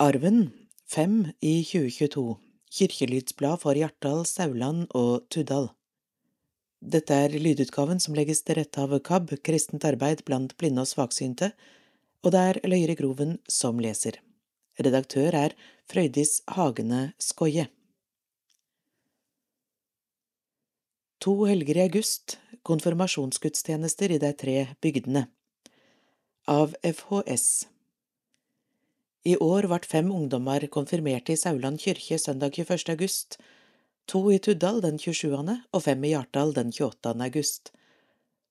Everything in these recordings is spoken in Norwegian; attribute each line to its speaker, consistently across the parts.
Speaker 1: Arven, 5 i 2022, Kirkelydsblad for Hjartdal, Sauland og Tuddal. Dette er lydutgaven som legges til rette av KAB, Kristent arbeid blant blinde og svaksynte, og det er Løyre Groven som leser. Redaktør er Frøydis Hagene Skoie. To helger i august, konfirmasjonsgudstjenester i de tre bygdene. Av FHS. I år ble fem ungdommer konfirmert i Sauland kirke søndag 21. august, to i Tuddal den 27. og fem i Hjartdal den 28. august.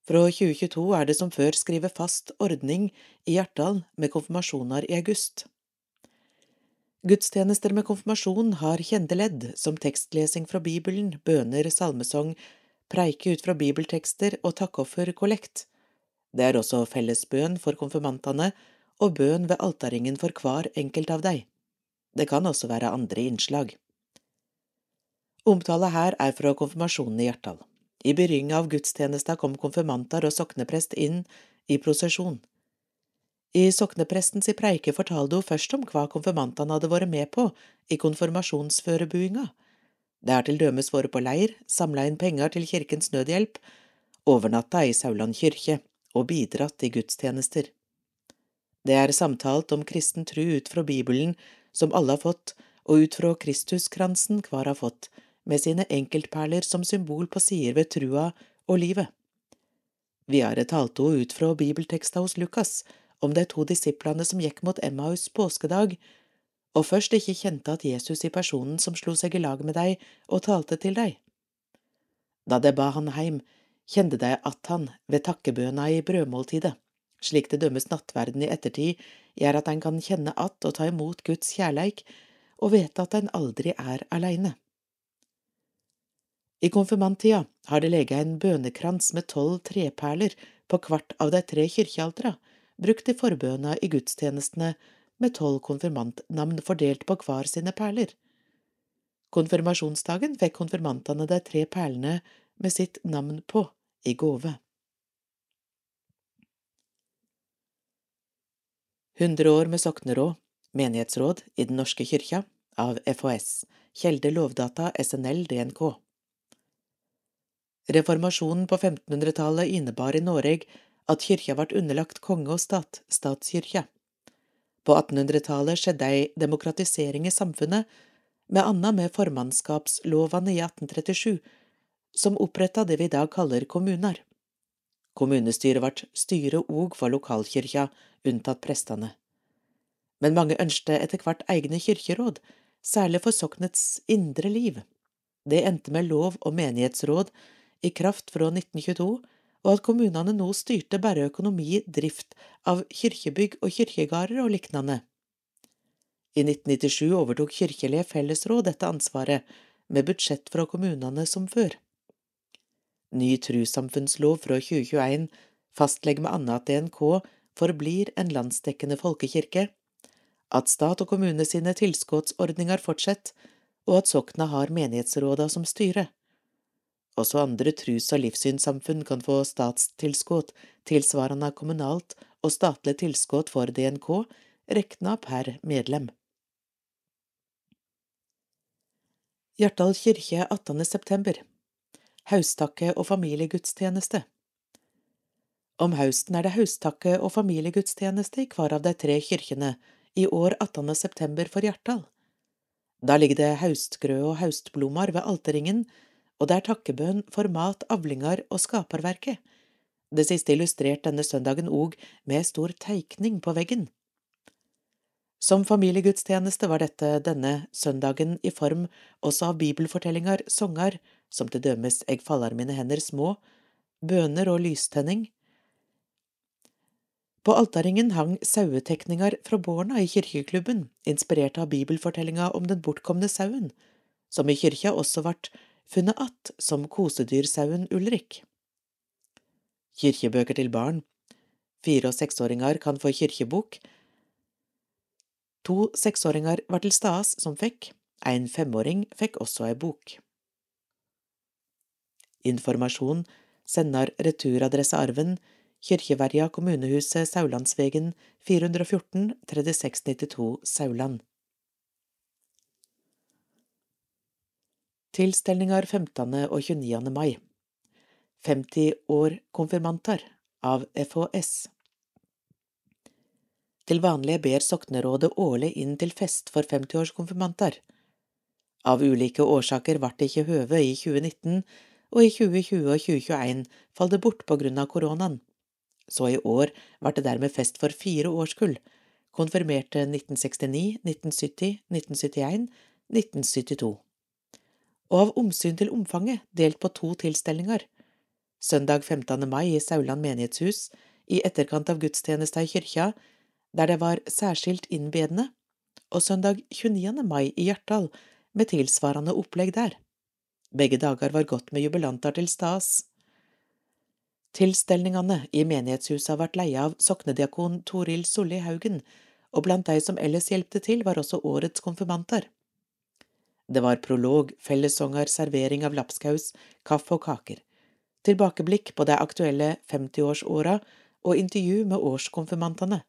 Speaker 1: Fra 2022 er det som før skrevet fast ordning i Hjartdal med konfirmasjoner i august. Gudstjenester med konfirmasjon har kjente ledd, som tekstlesing fra Bibelen, bøner, salmesong, preike ut fra bibeltekster og takkoffer kollekt. Det er også fellesbøn for konfirmantene og bøn ved altaringen for hver enkelt av deg. Det kan også være andre innslag. Omtale her er fra konfirmasjonen i Hjartdal. I begynnelsen av gudstjenesta kom konfirmanter og sokneprest inn i prosesjon. I sokneprestens preike fortalte hun først om hva konfirmantene hadde vært med på i konfirmasjonsførebuinga. Det er til dømes vært på leir, samla inn penger til Kirkens Nødhjelp, overnatta i Sauland kirke og bidratt i gudstjenester. Det er samtalt om kristen tru ut fra Bibelen, som alle har fått, og ut fra Kristuskransen hver har fått, med sine enkeltperler som symbol på sider ved trua og livet. Vi har talt henne ut fra bibelteksta hos Lukas om de to disiplene som gikk mot Emmaus påskedag, og først ikke kjente at Jesus i personen som slo seg i lag med deg og talte til deg. Da de ba han heim, kjente de at han ved takkebøna i brødmåltidet, slik det dømmes nattverden i ettertid, gjør at ein kan kjenne att og ta imot Guds kjærleik, og vite at ein aldri er aleine. I konfirmanttida har det lege en bønekrans med tolv treperler på hvert av de tre kyrkjealtera, brukt i forbøna i gudstjenestene med tolv konfirmantnamn fordelt på hver sine perler. Konfirmasjonsdagen fikk konfirmantene de tre perlene med sitt navn på i gave. 100 år med sokneråd, menighetsråd i Den norske kyrkja, av FHS, Kjelde Lovdata SNL DNK. Reformasjonen på 1500-tallet innebar i Norge at kyrkja ble underlagt konge og stat, statskyrkja. På 1800-tallet skjedde ei demokratisering i samfunnet, med anna med formannskapslovene i 1837, som oppretta det vi i dag kaller kommuner. Kommunestyret ble styre òg for lokalkyrkja, unntatt prestene. Men mange ønskte etter hvert egne kirkeråd, særlig for soknets indre liv. Det endte med lov og menighetsråd i kraft fra 1922, og at kommunene nå styrte bare økonomi, drift av kirkebygg og kirkegarder og liknande. I 1997 overtok Kirkelige fellesråd dette ansvaret, med budsjett fra kommunene som før. Ny trussamfunnslov fra 2021 fastlegger med annet at DNK forblir en landsdekkende folkekirke, at stat og kommune sine tilskuddsordninger fortsetter, og at sokna har menighetsråda som styre. Også andre trus- og livssynssamfunn kan få statstilskudd tilsvarende kommunalt og statlig tilskudd for DNK, rekna per medlem. Hjartdal kirke 18. september Haustakke og familiegudstjeneste Om høsten er det haustakke og familiegudstjeneste i hver av de tre kirkene, i år 18. september for Hjartdal. Da ligger det haustgrød og haustblomar ved alterringen, og det er takkebønn for mat, avlingar og skaperverket. Det siste illustrert denne søndagen òg med stor teikning på veggen. Som familiegudstjeneste var dette denne søndagen i form også av bibelfortellinger, sanger, som til dømes Eg faller mine hender små, bøner og lystenning. På altaringen hang sauetekninger fra Borna i kirkeklubben, inspirert av bibelfortellinga om den bortkomne sauen, som i kyrkja også vart funnet att som kosedyrsauen Ulrik. Kirkebøker til barn Fire- og seksåringer kan få kirkebok. To seksåringer var til stas som fikk, en femåring fikk også ei bok. Informasjon sender returadresse Arven, Kyrkjeverja kommunehuset Saulandsvegen 414 3692 Sauland. Tilstelninger 15. og 29. mai 50 år konfirmantar av FHS Til vanlig ber soknerådet årlig inn til fest for 50-årskonfirmanter. Av ulike årsaker ble det ikke høve i 2019, og i 2020 og 2021 falt det bort på grunn av koronaen. Så i år ble det dermed fest for fire årskull, konfirmerte 1969, 1970, 1971, 1972. Og av omsyn til omfanget delt på to tilstelninger. Søndag 15. mai i Sauland menighetshus, i etterkant av gudstjenesta i kyrkja, der det var særskilt innbedende, og søndag 29. mai i Hjartdal, med tilsvarende opplegg der. Begge dager var godt med jubilanter til stas. Tilstelningene i menighetshuset har vært leie av soknediakon Toril Solli Haugen, og blant de som ellers hjelpte til, var også årets konfirmanter. Det var prolog, fellessanger, servering av lapskaus, kaffe og kaker, tilbakeblikk på de aktuelle 50-årsåra og intervju med årskonfirmantene,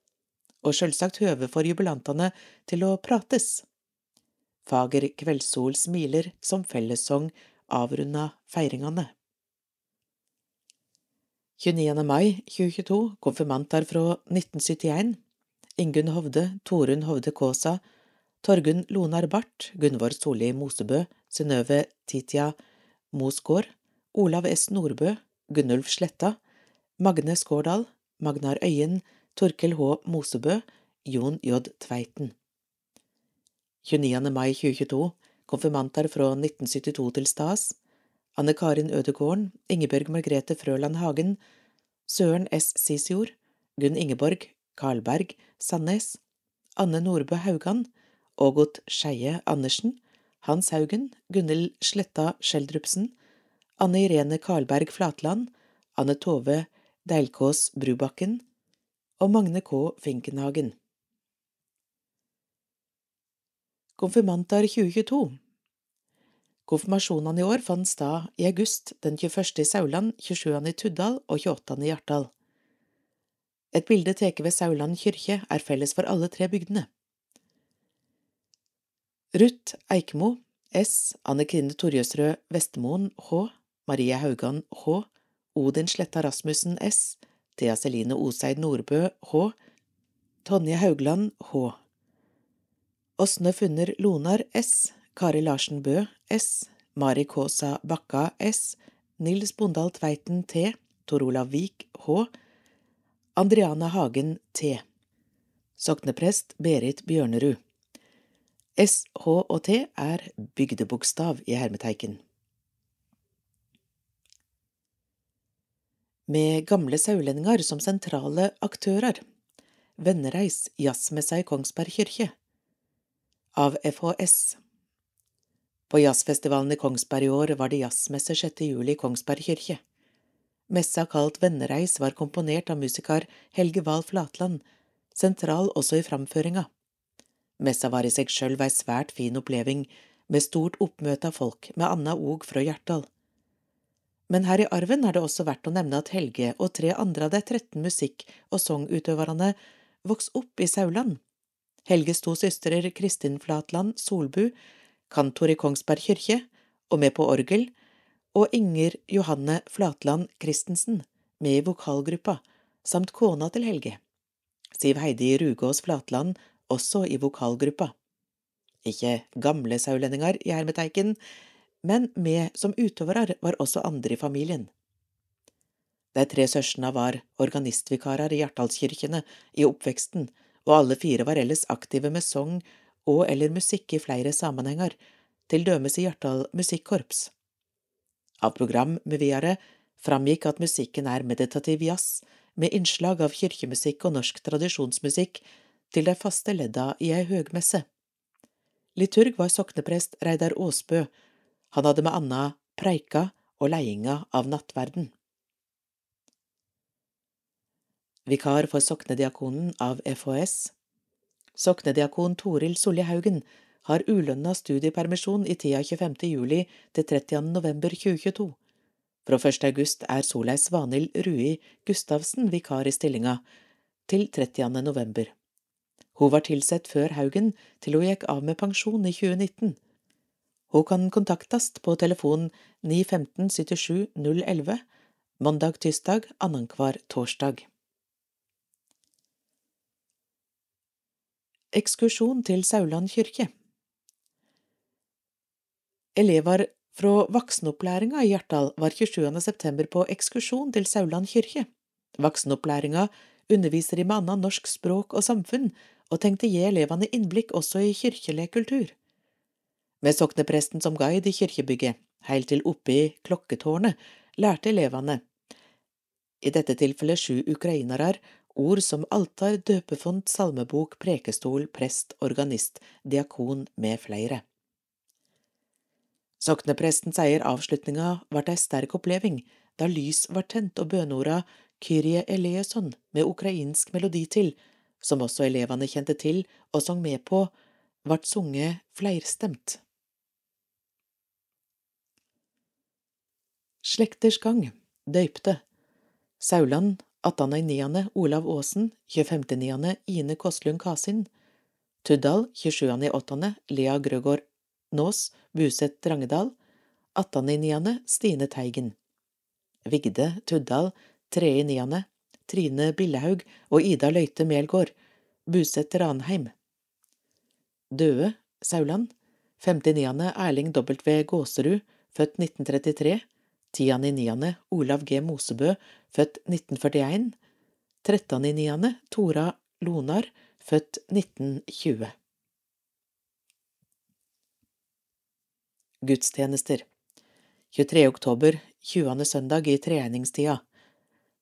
Speaker 1: og selvsagt høve for jubilantene til å prates. Fager kveldssol smiler som fellessong avrunda feiringene. 29. mai 2022 konfirmanter fra 1971 Ingunn Hovde, Torunn Hovde Kaasa, Torgunn Lonar Barth, Gunvor Solli Mosebø, Synnøve Titia Mosgård, Olav S. Nordbø, Gunnulf Sletta, Magne Skårdal, Magnar Øyen, Torkel H. Mosebø, Jon J. Tveiten. 29. mai 2022 konfirmanter fra 1972 til stas, Anne Karin Ødegården, Ingebjørg Margrethe Frøland Hagen, Søren S. Sisjord, Gunn Ingeborg, Karlberg, Sandnes, Anne Nordbø Haugan, Ågot Skeie Andersen, Hans Haugen, Gunhild Sletta Skjeldrupsen, Anne Irene Karlberg Flatland, Anne Tove Deilkås Brubakken og Magne K. Finkenhagen. Konfirmantar 2022 Konfirmasjonene i år fant sted i august, den 21. i Sauland, 27. i Tuddal og 28. i Hjartdal. Et bilde tatt ved Sauland kirke er felles for alle tre bygdene. Ruth Eikmo, S, Anne Krine Torjøsrød Vestmoen, H, Marie Haugan, H, Odin Sletta Rasmussen, S, Thea Celine Oseid Nordbø, H, Tonje Haugland, H. Åsne Funner Lonar S, Kari Larsen Bø S, Mari Kaasa Bakka S, Nils Bondal Tveiten T, Tor Olav Vik H, Andriana Hagen T. Sokneprest Berit Bjørnerud. S, H og T er bygdebokstav i hermeteiken. Med gamle saulendinger som sentrale aktører. Vennereis jazzmessa i Kongsberg kirke av FHS. På jazzfestivalen i Kongsberg i år var det jazzmesse 6. juli i Kongsberg kirke. Messa kalt Vennereis var komponert av musiker Helge Wahl Flatland, sentral også i framføringa. Messa var i seg sjøl ei svært fin oppleving, med stort oppmøte av folk, med Anna Og fra Hjartdal. Men her i arven er det også verdt å nevne at Helge og tre andre av de 13 musikk- og sangutøverne vokste opp i Sauland Helges to søstre Kristin Flatland Solbu, kantor i Kongsberg kirke, og med på orgel, og Inger Johanne Flatland Christensen, med i vokalgruppa, samt kona til Helge. Siv Heidi Rugås Flatland, også i vokalgruppa. Ikke gamle saulendinger i hermeteiken, men med som utøvere var også andre i familien. De tre søsknene var organistvikarer i Hjartdalskirkene i oppveksten, og alle fire var ellers aktive med sang og eller musikk i flere sammenhenger, til dømes i Hjartdal Musikkorps. Av program med videre framgikk at musikken er meditativ jazz, med innslag av kirkemusikk og norsk tradisjonsmusikk til de faste ledda i ei høgmesse. Liturg var sokneprest Reidar Aasbø, han hadde med anna preika og leiinga av nattverden. Vikar for soknediakonen av FHS. Soknediakon Toril Solje Haugen har ulønna studiepermisjon i tida 25. juli til 30. november 2022. Fra 1. august er Solei Svanhild Rui Gustavsen vikar i stillinga, til 30. november. Hun var tilsett før Haugen til hun gikk av med pensjon i 2019. Hun kan kontaktes på telefon 915 77 011 mandag-tirsdag annenhver torsdag. Ekskursjon til Sauland kirke Elever fra voksenopplæringa i Hjartdal var 27. september på ekskursjon til Sauland kirke. Voksenopplæringa underviser i med annet norsk språk og samfunn, og tenkte gi elevene innblikk også i kirkelig kultur. Med soknepresten som guide i kirkebygget, heilt til oppe i klokketårnet, lærte elevene, i dette tilfellet sju ukrainere, ord som altar, døpefont, salmebok, prekestol, prest, organist, diakon med flere. Soknepresten sier avslutninga vart ei sterk oppleving, da lys var tent og bøneorda Kyrie eleison med ukrainsk melodi til, som også elevene kjente til og sang med på, vart sunget fleirstemt. Slekters gang, døypte, Sauland 18.9. Olav Aasen 25.9. Ine Kostlund Kasin Tuddal 27.8. Lea Grøgaard Nås Buset Drangedal 18.9. Stine Teigen Vigde Tuddal 3.9. Trine Billehaug og Ida Løite Melgård Buset Ranheim Døde Sauland 5.9. Erling W. Gåserud, født 1933 10.9. Olav G. Mosebø, født 1941 13.9. Tora Lonar, født 1920 Gudstjenester 23. oktober, 20. søndag i treegningstida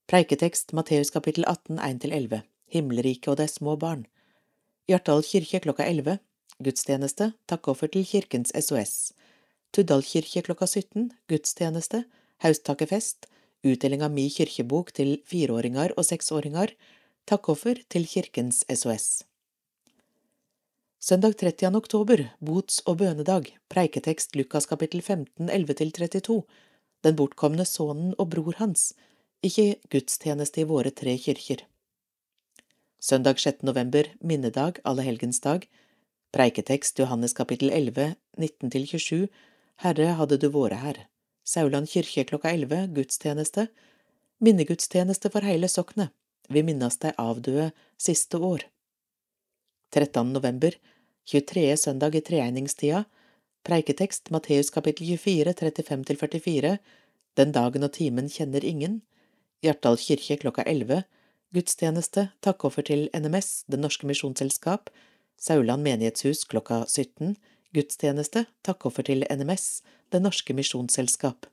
Speaker 1: Preiketekst Matteus kapittel 18, 1–11 Himmelriket og de små barn Hjartdal kirke klokka 11 Gudstjeneste Takkoffer til Kirkens SOS Tuddal kirke klokka 17 Gudstjeneste Haustakefest utdeling av Mi kirkebok til fireåringer og seksåringer, takkoffer til Kirkens SOS. Søndag 30. oktober, bots- og bønedag, preiketekst Lukas kapittel 15, 11–32, Den bortkomne sønnen og bror hans, ikke gudstjeneste i våre tre kirker. Søndag 6. november, minnedag, allehelgensdag, preiketekst Johannes kapittel 11, 19–27, Herre, hadde du vært her. Sauland kirke klokka elleve, gudstjeneste, minnegudstjeneste for hele soknet, vi minnes dei avdøde siste år. 13. november, 23. søndag i treegningstida, preiketekst Matteus kapittel 24, 35–44, Den dagen og timen kjenner ingen, Hjartdal kirke klokka 11, gudstjeneste, takkoffer til NMS, Det Norske Misjonsselskap, Sauland menighetshus klokka 17, gudstjeneste, takkoffer til NMS, Det Norske Misjonsselskap.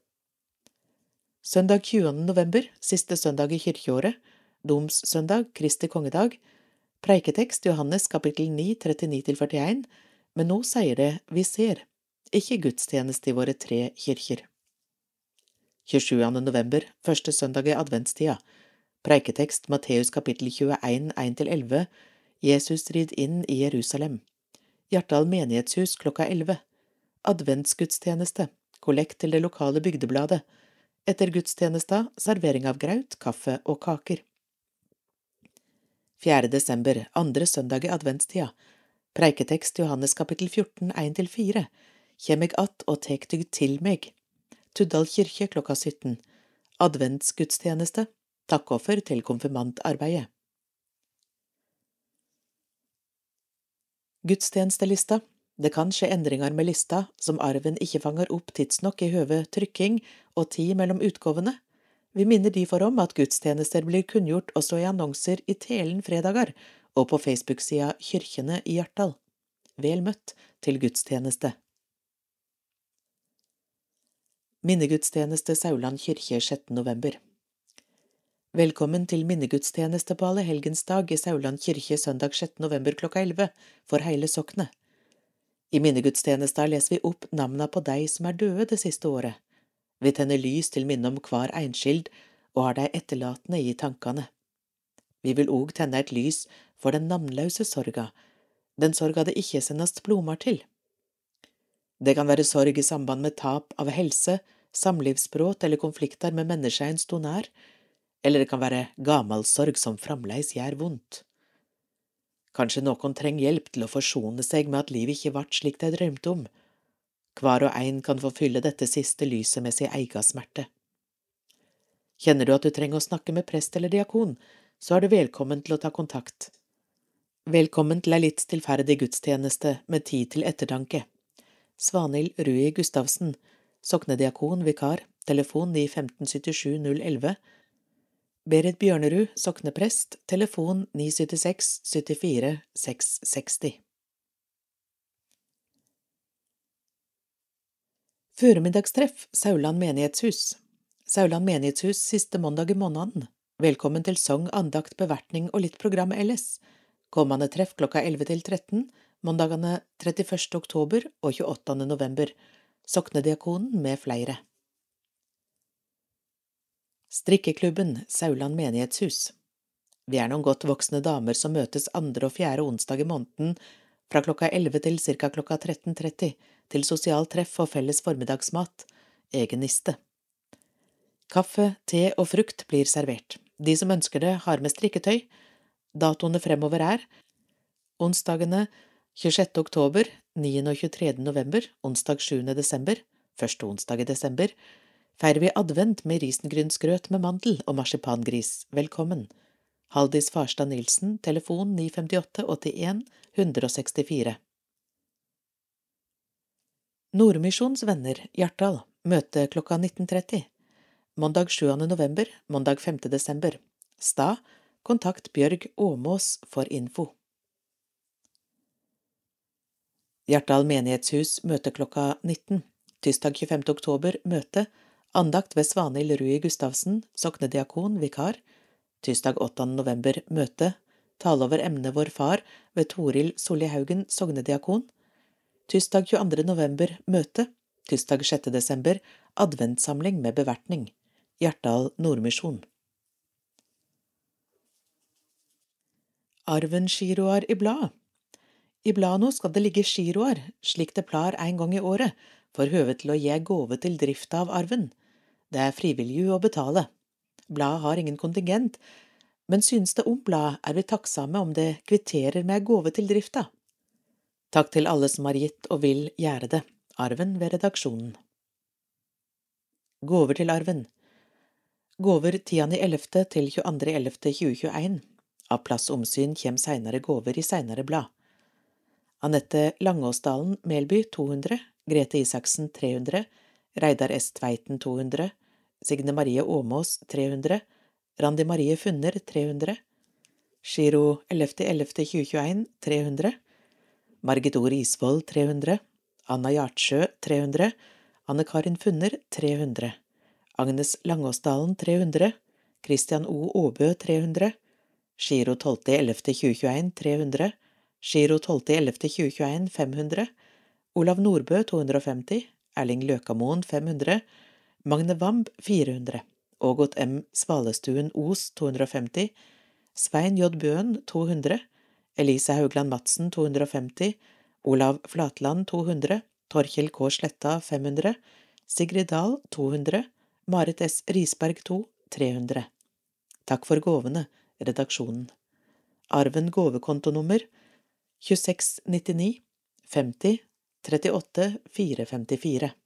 Speaker 1: Søndag 20. november, siste søndag i kirkeåret, domssøndag, Kristi kongedag, preiketekst Johannes kapittel 9, 39–41, men nå sier det vi ser, ikke gudstjeneste i våre tre kirker. 27. november, første søndag i adventstida, preiketekst Matteus kapittel 21, 1–11, Jesus rid inn i Jerusalem. Hjartdal menighetshus klokka elleve. Adventsgudstjeneste. Kollekt til det lokale bygdebladet. Etter gudstjenesta servering av graut, kaffe og kaker. 4. desember, andre søndag i adventstida. Preiketekst Johannes kapittel 14, 1–4. Kjem eg att og tek dygg til meg. Tuddal kirke klokka 17. Adventsgudstjeneste. Takkoffer til konfirmantarbeidet. Gudstjenestelista Det kan skje endringer med lista som arven ikke fanger opp tidsnok i høve trykking og tid mellom utgavene. Vi minner derfor om at gudstjenester blir kunngjort også i annonser i Telen fredager og på Facebook-sida Kyrkjene i Hjartdal. Vel møtt til gudstjeneste. Minnegudstjeneste Sauland kirke 6. november. Velkommen til minnegudstjeneste på allehelgensdag i Sauland kirke søndag 6. november klokka 11 for hele soknet. I minnegudstjenesta leser vi opp navna på dei som er døde det siste året. Vi tenner lys til minne om hver einskild og har dei etterlatne i tankene. Vi vil òg tenne et lys for den navnløse sorga, den sorga det ikke sendast blomar til. Det kan være sorg i samband med tap av helse, samlivsbrudd eller konflikter med mennesker en stod nær, eller det kan være gamalsorg som framleis gjør vondt. Kanskje noen trenger hjelp til å forsone seg med at livet ikke vart slik de drømte om. Hver og ein kan få fylle dette siste lyset med sin eiga smerte. Kjenner du at du trenger å snakke med prest eller diakon, så er du velkommen til å ta kontakt. Velkommen til ei litt stillferdig gudstjeneste med tid til ettertanke. Svanhild Rui Gustavsen, soknediakon, vikar, telefon 91577 011, Berit Bjørnerud, sokneprest, telefon 976 74 660. Føremiddagstreff Sauland menighetshus Sauland menighetshus siste mandag i måneden. Velkommen til sang, andakt, bevertning og litt program ellers. Kommende treff klokka 11 til 13, mandagene 31. oktober og 28. november. Soknediakonen med flere. Strikkeklubben Sauland menighetshus Vi er noen godt voksne damer som møtes andre og fjerde onsdag i måneden fra klokka 11 til ca. klokka 13.30 til sosialt treff og felles formiddagsmat, egen niste. Kaffe, te og frukt blir servert. De som ønsker det, har med strikketøy. Datoene fremover er onsdagene 26. oktober, 9. og 23. november, onsdag 7. desember, første onsdag i desember, feirer vi advent med risengrynsgrøt med mandel og marsipangris. Velkommen. Haldis Farstad Nilsen, telefon 958 81 164. Nordmisjons venner, Hjartdal, møte klokka 19.30. Mandag 7. november, mandag 5. desember. Sta, kontakt Bjørg Åmås for info. Hjartdal menighetshus møte klokka 19. Tirsdag 25. oktober møte andakt ved Svanhild Rui Gustavsen, soknediakon, vikar. Tirsdag 8. november møte tale over emnet Vår Far ved Toril Solli Haugen, sognediakon. Tirsdag 22. november møte. Tirsdag 6. desember adventssamling med bevertning. Hjartdal Nordmisjon. Arven giroar i blad. I bladet skal det ligge giroar, slik det plar en gang i året, for høve til å gi gåve til drifta av arven. Det er frivillig å betale. Bladet har ingen kontingent, men synes det om bladet, er vi takksomme om det kvitterer med gave til drifta. Takk til alle som har gitt og vil gjøre det. Arven ved redaksjonen. Gaver til arven Gaver 10.11. til 22.11.2021. Av plassomsyn kjem seinere gåver i seinere blad. Anette Langåsdalen Melby 200, Grete Isaksen 300, Reidar S. Tveiten 200, Signe Marie Åmås 300, Randi Marie Funner 300, Giro 11.11.2021 300, Margit Ord Isvold 300, Anna Hjartsjø 300, Anne Karin Funner 300, Agnes Langåsdalen 300, Christian O. Aabø 300, Giro 12.11.2021 300, Giro 12.11.2021 500, Olav Nordbø 250, Erling Løkamoen 500, Magne Wamb 400, Ågot M. Svalestuen Os 250, Svein J. Bøen 200, Elise Haugland Madsen 250, Olav Flatland 200, Torkjell K. Sletta 500, Sigrid Dahl 200, Marit S. Risberg 2 300. Takk for gåvene, redaksjonen. Arven gåvekontonummer 2699 50 38 454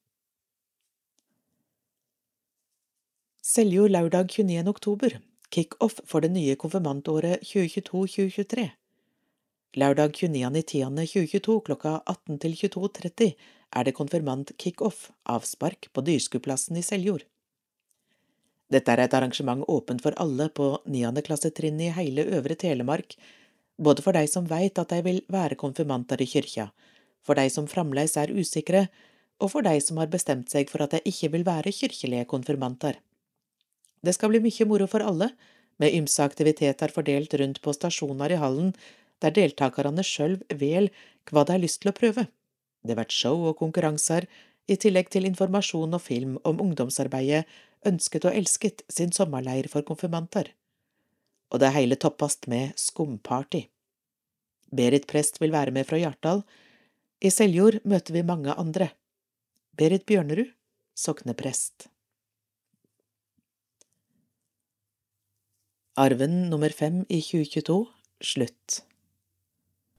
Speaker 1: Seljord lørdag 29. oktober Kickoff for det nye konfirmantåret 2022–2023 Lørdag 29.10.2022 klokka 18 til 22.30 er det konfirmant-kickoff, avspark, på Dyrskuplassen i Seljord. Dette er et arrangement åpent for alle på niendeklassetrinnet i hele Øvre Telemark, både for de som veit at de vil være konfirmanter i kyrkja, for de som fremdeles er usikre, og for de som har bestemt seg for at de ikke vil være kirkelige konfirmanter. Det skal bli mye moro for alle, med ymse aktiviteter fordelt rundt på stasjoner i hallen, der deltakerne sjøl vel hva de har lyst til å prøve. Det blir show og konkurranser, i tillegg til informasjon og film om ungdomsarbeidet Ønsket og elsket sin sommerleir for konfirmanter og det hele toppast med skumparty. Berit Prest vil være med fra Hjartdal. I Seljord møter vi mange andre. Berit Bjørnerud, sokneprest. Arven nummer fem i 2022 slutt.